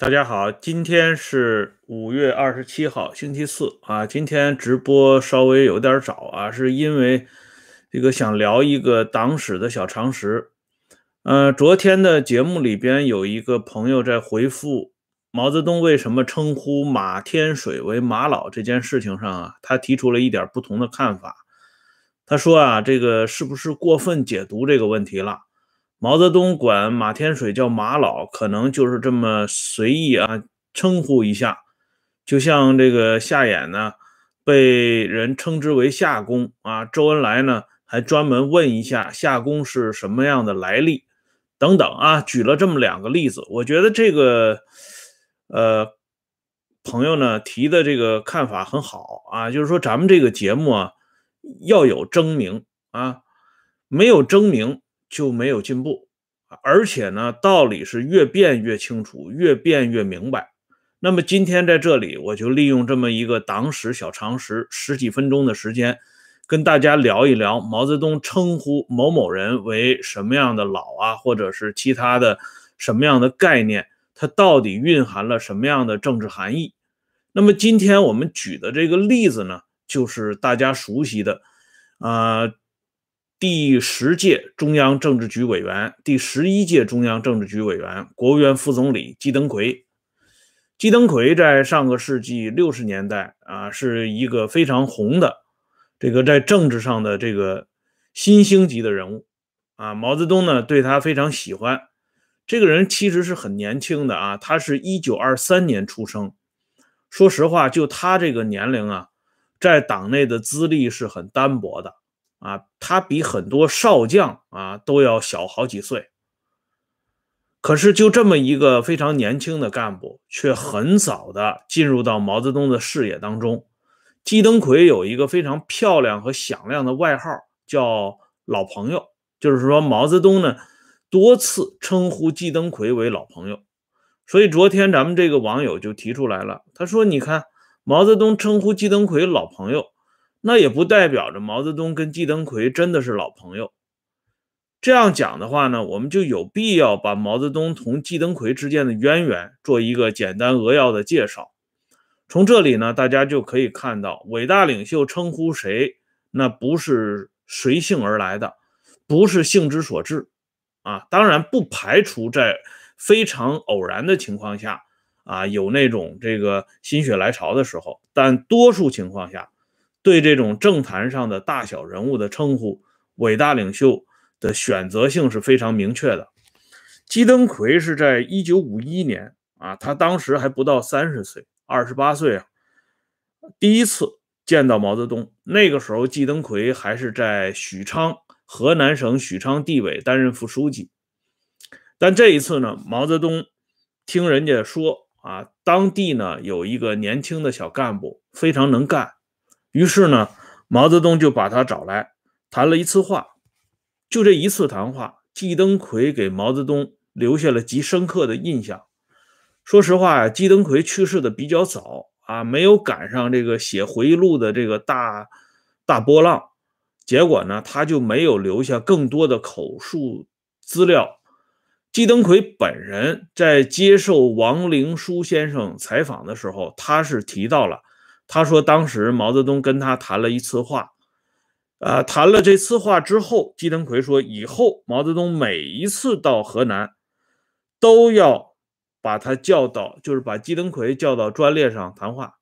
大家好，今天是五月二十七号，星期四啊。今天直播稍微有点早啊，是因为这个想聊一个党史的小常识。呃，昨天的节目里边有一个朋友在回复毛泽东为什么称呼马天水为马老这件事情上啊，他提出了一点不同的看法。他说啊，这个是不是过分解读这个问题了？毛泽东管马天水叫马老，可能就是这么随意啊称呼一下，就像这个夏衍呢，被人称之为夏公啊，周恩来呢还专门问一下夏公是什么样的来历，等等啊，举了这么两个例子，我觉得这个呃朋友呢提的这个看法很好啊，就是说咱们这个节目啊要有争鸣啊，没有争鸣。就没有进步，而且呢，道理是越辩越清楚，越辩越明白。那么今天在这里，我就利用这么一个党史小常识，十几分钟的时间，跟大家聊一聊毛泽东称呼某某人为什么样的老啊，或者是其他的什么样的概念，它到底蕴含了什么样的政治含义。那么今天我们举的这个例子呢，就是大家熟悉的，啊。第十届中央政治局委员、第十一届中央政治局委员、国务院副总理季登奎。季登奎在上个世纪六十年代啊，是一个非常红的这个在政治上的这个新星级的人物啊。毛泽东呢对他非常喜欢。这个人其实是很年轻的啊，他是一九二三年出生。说实话，就他这个年龄啊，在党内的资历是很单薄的。啊，他比很多少将啊都要小好几岁。可是就这么一个非常年轻的干部，却很早的进入到毛泽东的视野当中。季登奎有一个非常漂亮和响亮的外号，叫“老朋友”，就是说毛泽东呢多次称呼季登奎为老朋友。所以昨天咱们这个网友就提出来了，他说：“你看，毛泽东称呼季登奎老朋友。”那也不代表着毛泽东跟季登奎真的是老朋友。这样讲的话呢，我们就有必要把毛泽东同季登奎之间的渊源做一个简单扼要的介绍。从这里呢，大家就可以看到，伟大领袖称呼谁，那不是随性而来的，不是性之所至啊。当然，不排除在非常偶然的情况下啊，有那种这个心血来潮的时候，但多数情况下。对这种政坛上的大小人物的称呼，伟大领袖的选择性是非常明确的。季登奎是在一九五一年啊，他当时还不到三十岁，二十八岁啊，第一次见到毛泽东。那个时候，季登奎还是在许昌，河南省许昌地委担任副书记。但这一次呢，毛泽东听人家说啊，当地呢有一个年轻的小干部，非常能干。于是呢，毛泽东就把他找来谈了一次话。就这一次谈话，季登奎给毛泽东留下了极深刻的印象。说实话呀，季登奎去世的比较早啊，没有赶上这个写回忆录的这个大大波浪。结果呢，他就没有留下更多的口述资料。季登奎本人在接受王灵书先生采访的时候，他是提到了。他说，当时毛泽东跟他谈了一次话，啊，谈了这次话之后，季登奎说，以后毛泽东每一次到河南，都要把他叫到，就是把季登奎叫到专列上谈话。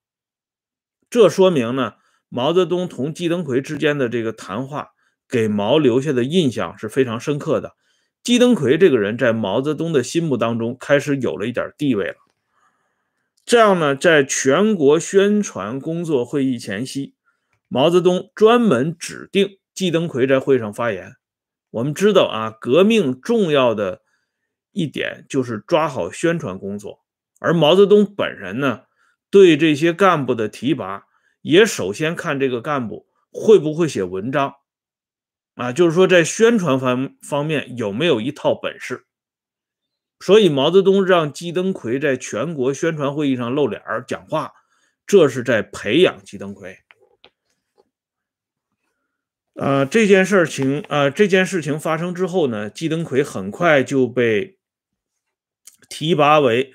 这说明呢，毛泽东同季登奎之间的这个谈话，给毛留下的印象是非常深刻的。季登奎这个人在毛泽东的心目当中，开始有了一点地位了。这样呢，在全国宣传工作会议前夕，毛泽东专门指定季登奎在会上发言。我们知道啊，革命重要的一点就是抓好宣传工作，而毛泽东本人呢，对这些干部的提拔，也首先看这个干部会不会写文章，啊，就是说在宣传方方面有没有一套本事。所以，毛泽东让季登奎在全国宣传会议上露脸讲话，这是在培养季登奎。呃，这件事情，呃，这件事情发生之后呢，季登奎很快就被提拔为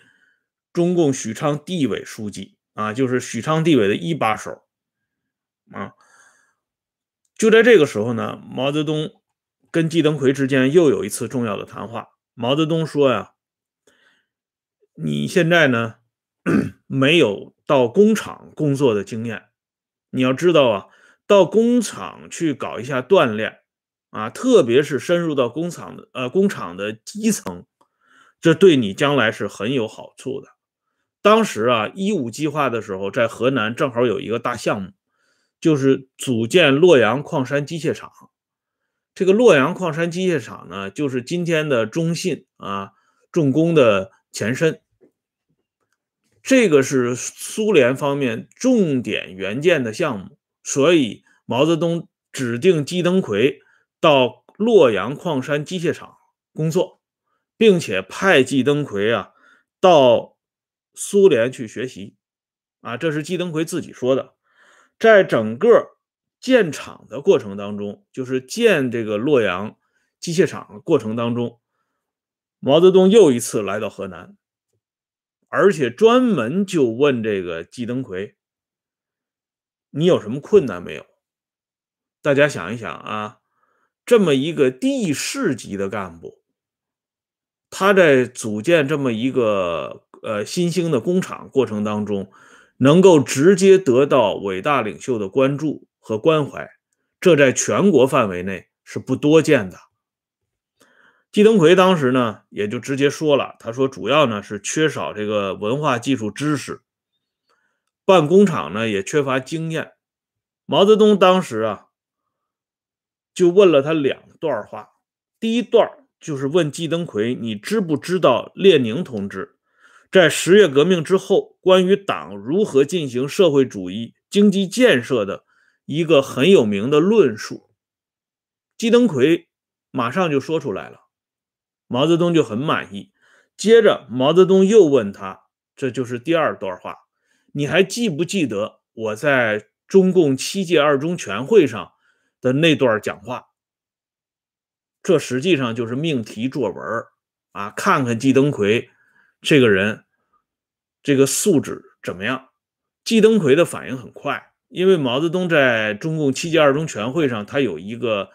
中共许昌地委书记啊，就是许昌地委的一把手啊。就在这个时候呢，毛泽东跟季登奎之间又有一次重要的谈话。毛泽东说呀：“你现在呢 没有到工厂工作的经验，你要知道啊，到工厂去搞一下锻炼啊，特别是深入到工厂的呃工厂的基层，这对你将来是很有好处的。”当时啊，一五计划的时候，在河南正好有一个大项目。就是组建洛阳矿山机械厂，这个洛阳矿山机械厂呢，就是今天的中信啊重工的前身。这个是苏联方面重点援建的项目，所以毛泽东指定季登奎到洛阳矿山机械厂工作，并且派季登奎啊到苏联去学习。啊，这是季登奎自己说的。在整个建厂的过程当中，就是建这个洛阳机械厂的过程当中，毛泽东又一次来到河南，而且专门就问这个季登奎：“你有什么困难没有？”大家想一想啊，这么一个地市级的干部，他在组建这么一个呃新兴的工厂过程当中。能够直接得到伟大领袖的关注和关怀，这在全国范围内是不多见的。季登奎当时呢，也就直接说了，他说主要呢是缺少这个文化技术知识，办工厂呢也缺乏经验。毛泽东当时啊，就问了他两段话，第一段就是问季登奎，你知不知道列宁同志？在十月革命之后，关于党如何进行社会主义经济建设的一个很有名的论述，季登奎马上就说出来了，毛泽东就很满意。接着，毛泽东又问他，这就是第二段话，你还记不记得我在中共七届二中全会上的那段讲话？这实际上就是命题作文啊！看看季登奎。这个人，这个素质怎么样？季登奎的反应很快，因为毛泽东在中共七届二中全会上，他有一个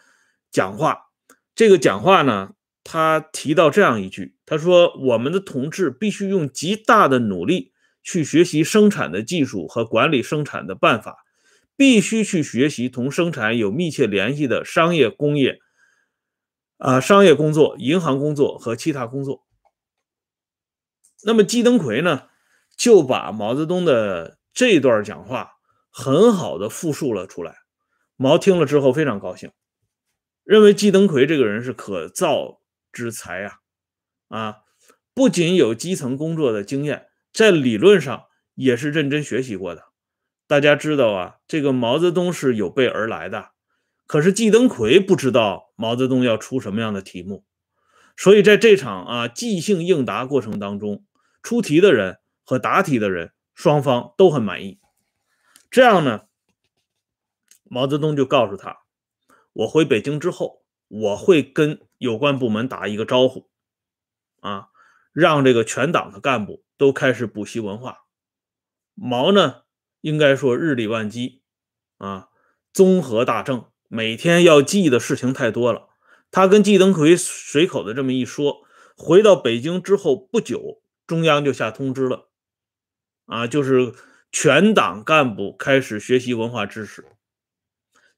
讲话。这个讲话呢，他提到这样一句：“他说，我们的同志必须用极大的努力去学习生产的技术和管理生产的办法，必须去学习同生产有密切联系的商业工业，啊，商业工作、银行工作和其他工作。”那么季登奎呢，就把毛泽东的这段讲话很好的复述了出来。毛听了之后非常高兴，认为季登奎这个人是可造之才啊！啊，不仅有基层工作的经验，在理论上也是认真学习过的。大家知道啊，这个毛泽东是有备而来的，可是季登奎不知道毛泽东要出什么样的题目，所以在这场啊即兴应答过程当中。出题的人和答题的人双方都很满意，这样呢，毛泽东就告诉他：“我回北京之后，我会跟有关部门打一个招呼，啊，让这个全党的干部都开始补习文化。”毛呢，应该说日理万机，啊，综合大政，每天要记的事情太多了。他跟季登奎随口的这么一说，回到北京之后不久。中央就下通知了，啊，就是全党干部开始学习文化知识。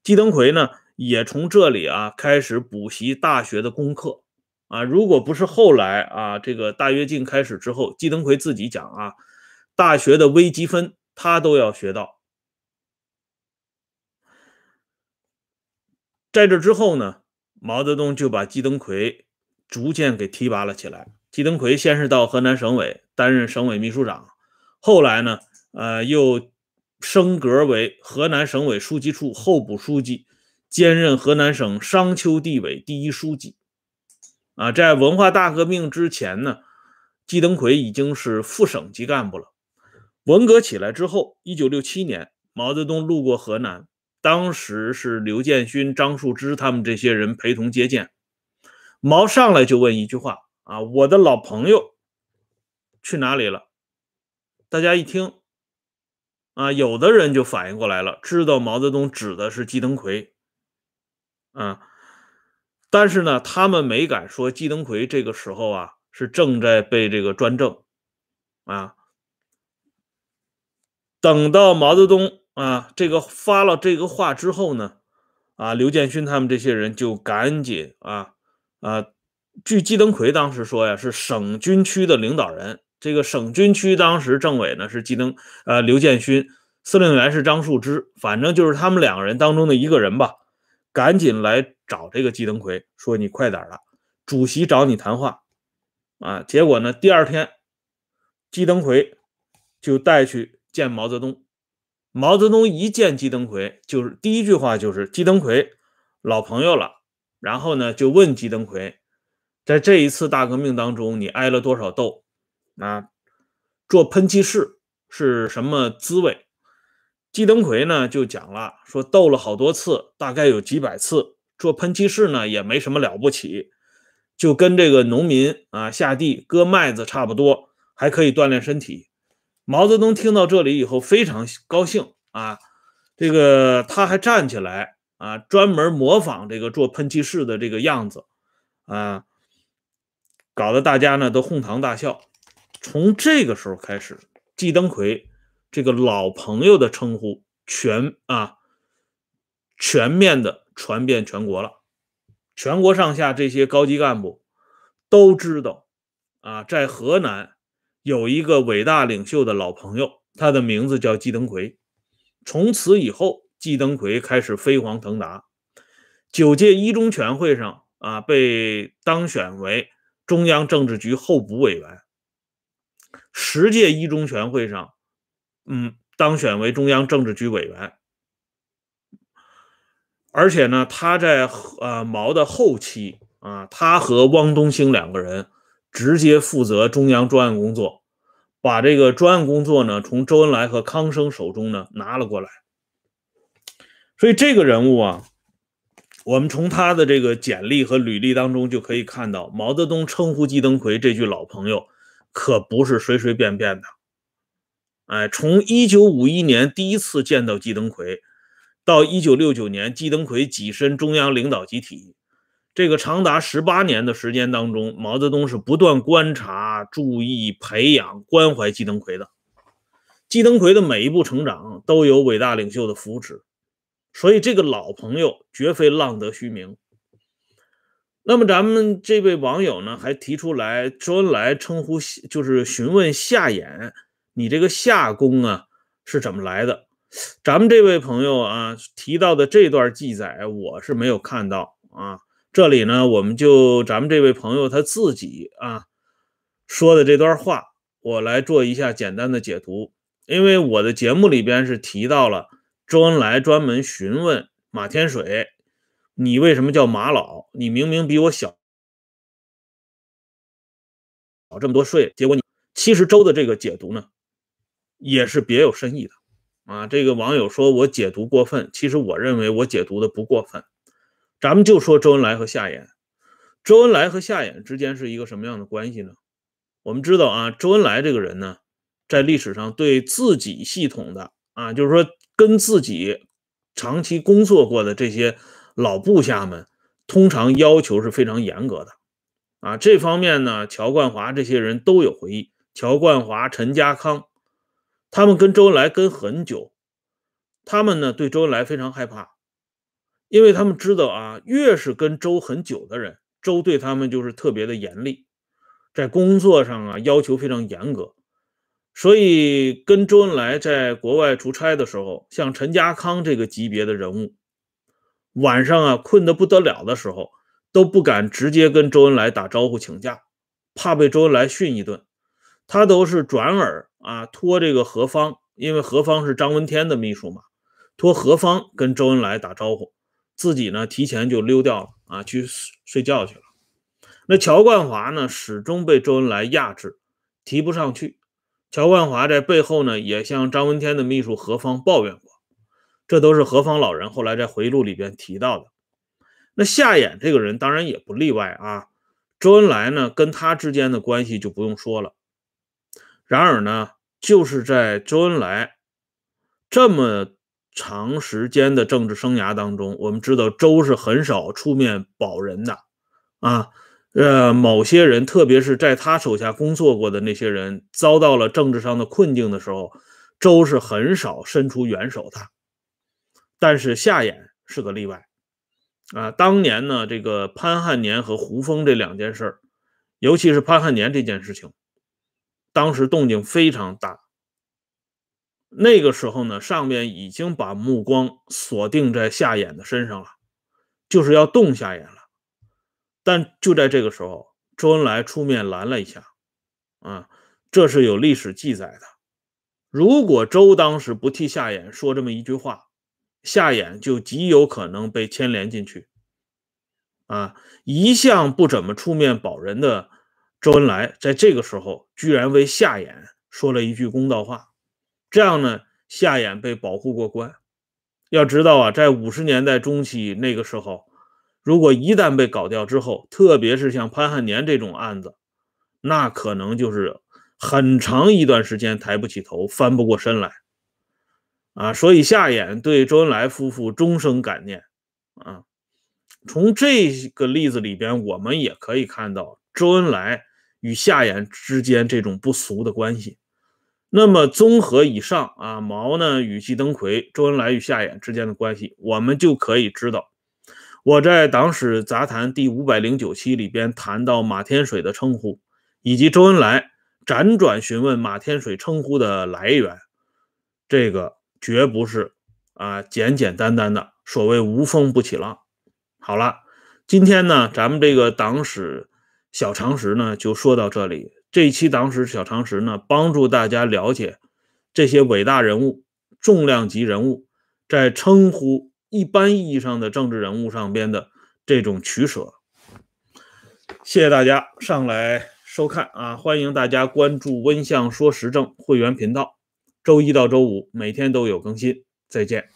季登奎呢，也从这里啊开始补习大学的功课。啊，如果不是后来啊这个大跃进开始之后，季登奎自己讲啊，大学的微积分他都要学到。在这之后呢，毛泽东就把季登奎逐渐给提拔了起来。季登奎先是到河南省委担任省委秘书长，后来呢，呃，又升格为河南省委书记处候补书记，兼任河南省商丘地委第一书记。啊，在文化大革命之前呢，季登奎已经是副省级干部了。文革起来之后，一九六七年，毛泽东路过河南，当时是刘建勋、张树芝他们这些人陪同接见，毛上来就问一句话。啊，我的老朋友去哪里了？大家一听，啊，有的人就反应过来了，知道毛泽东指的是季登奎，啊，但是呢，他们没敢说季登奎这个时候啊是正在被这个专政，啊，等到毛泽东啊这个发了这个话之后呢，啊，刘建勋他们这些人就赶紧啊啊，据季登奎当时说呀，是省军区的领导人。这个省军区当时政委呢是季登，呃，刘建勋，司令员是张树芝，反正就是他们两个人当中的一个人吧，赶紧来找这个季登奎，说你快点了，主席找你谈话，啊，结果呢，第二天，季登奎就带去见毛泽东，毛泽东一见季登奎，就是第一句话就是季登奎老朋友了，然后呢就问季登奎，在这一次大革命当中，你挨了多少斗？啊，做喷气式是什么滋味？季登奎呢就讲了，说斗了好多次，大概有几百次。做喷气式呢也没什么了不起，就跟这个农民啊下地割麦子差不多，还可以锻炼身体。毛泽东听到这里以后非常高兴啊，这个他还站起来啊，专门模仿这个做喷气式的这个样子啊，搞得大家呢都哄堂大笑。从这个时候开始，季登奎这个老朋友的称呼全啊全面的传遍全国了。全国上下这些高级干部都知道啊，在河南有一个伟大领袖的老朋友，他的名字叫季登奎。从此以后，季登奎开始飞黄腾达。九届一中全会上啊，被当选为中央政治局候补委员。十届一中全会上，嗯，当选为中央政治局委员，而且呢，他在呃毛的后期啊，他和汪东兴两个人直接负责中央专案工作，把这个专案工作呢从周恩来和康生手中呢拿了过来。所以这个人物啊，我们从他的这个简历和履历当中就可以看到，毛泽东称呼季登奎这句老朋友。可不是随随便便的，哎，从一九五一年第一次见到季登奎，到一九六九年季登奎跻身中央领导集体，这个长达十八年的时间当中，毛泽东是不断观察、注意、培养、关怀季登奎的。季登奎的每一步成长都有伟大领袖的扶持，所以这个老朋友绝非浪得虚名。那么咱们这位网友呢，还提出来，周恩来称呼就是询问夏衍，你这个夏公啊是怎么来的？咱们这位朋友啊提到的这段记载，我是没有看到啊。这里呢，我们就咱们这位朋友他自己啊说的这段话，我来做一下简单的解读。因为我的节目里边是提到了周恩来专门询问马天水。你为什么叫马老？你明明比我小这么多岁，结果你其实周的这个解读呢，也是别有深意的啊。这个网友说我解读过分，其实我认为我解读的不过分。咱们就说周恩来和夏衍，周恩来和夏衍之间是一个什么样的关系呢？我们知道啊，周恩来这个人呢，在历史上对自己系统的啊，就是说跟自己长期工作过的这些。老部下们通常要求是非常严格的，啊，这方面呢，乔冠华这些人都有回忆。乔冠华、陈家康，他们跟周恩来跟很久，他们呢对周恩来非常害怕，因为他们知道啊，越是跟周很久的人，周对他们就是特别的严厉，在工作上啊要求非常严格，所以跟周恩来在国外出差的时候，像陈家康这个级别的人物。晚上啊，困得不得了的时候，都不敢直接跟周恩来打招呼请假，怕被周恩来训一顿。他都是转耳啊，托这个何方，因为何方是张闻天的秘书嘛，托何方跟周恩来打招呼，自己呢提前就溜掉了啊，去睡觉去了。那乔冠华呢，始终被周恩来压制，提不上去。乔冠华在背后呢，也向张闻天的秘书何方抱怨过。这都是何方老人后来在回忆录里边提到的。那夏衍这个人当然也不例外啊。周恩来呢跟他之间的关系就不用说了。然而呢，就是在周恩来这么长时间的政治生涯当中，我们知道周是很少出面保人的啊。呃，某些人，特别是在他手下工作过的那些人，遭到了政治上的困境的时候，周是很少伸出援手的。但是夏衍是个例外啊。当年呢，这个潘汉年和胡风这两件事尤其是潘汉年这件事情，当时动静非常大。那个时候呢，上面已经把目光锁定在夏衍的身上了，就是要动夏衍了。但就在这个时候，周恩来出面拦了一下，啊，这是有历史记载的。如果周当时不替夏衍说这么一句话，夏衍就极有可能被牵连进去。啊，一向不怎么出面保人的周恩来，在这个时候居然为夏衍说了一句公道话，这样呢，夏衍被保护过关。要知道啊，在五十年代中期那个时候。如果一旦被搞掉之后，特别是像潘汉年这种案子，那可能就是很长一段时间抬不起头、翻不过身来啊！所以夏衍对周恩来夫妇终生感念啊。从这个例子里边，我们也可以看到周恩来与夏衍之间这种不俗的关系。那么，综合以上啊，毛呢与季登奎、周恩来与夏衍之间的关系，我们就可以知道。我在《党史杂谈》第五百零九期里边谈到马天水的称呼，以及周恩来辗转询问马天水称呼的来源，这个绝不是啊简简单单的所谓无风不起浪。好了，今天呢，咱们这个党史小常识呢就说到这里。这一期党史小常识呢，帮助大家了解这些伟大人物、重量级人物在称呼。一般意义上的政治人物上边的这种取舍，谢谢大家上来收看啊！欢迎大家关注“温相说时政”会员频道，周一到周五每天都有更新。再见。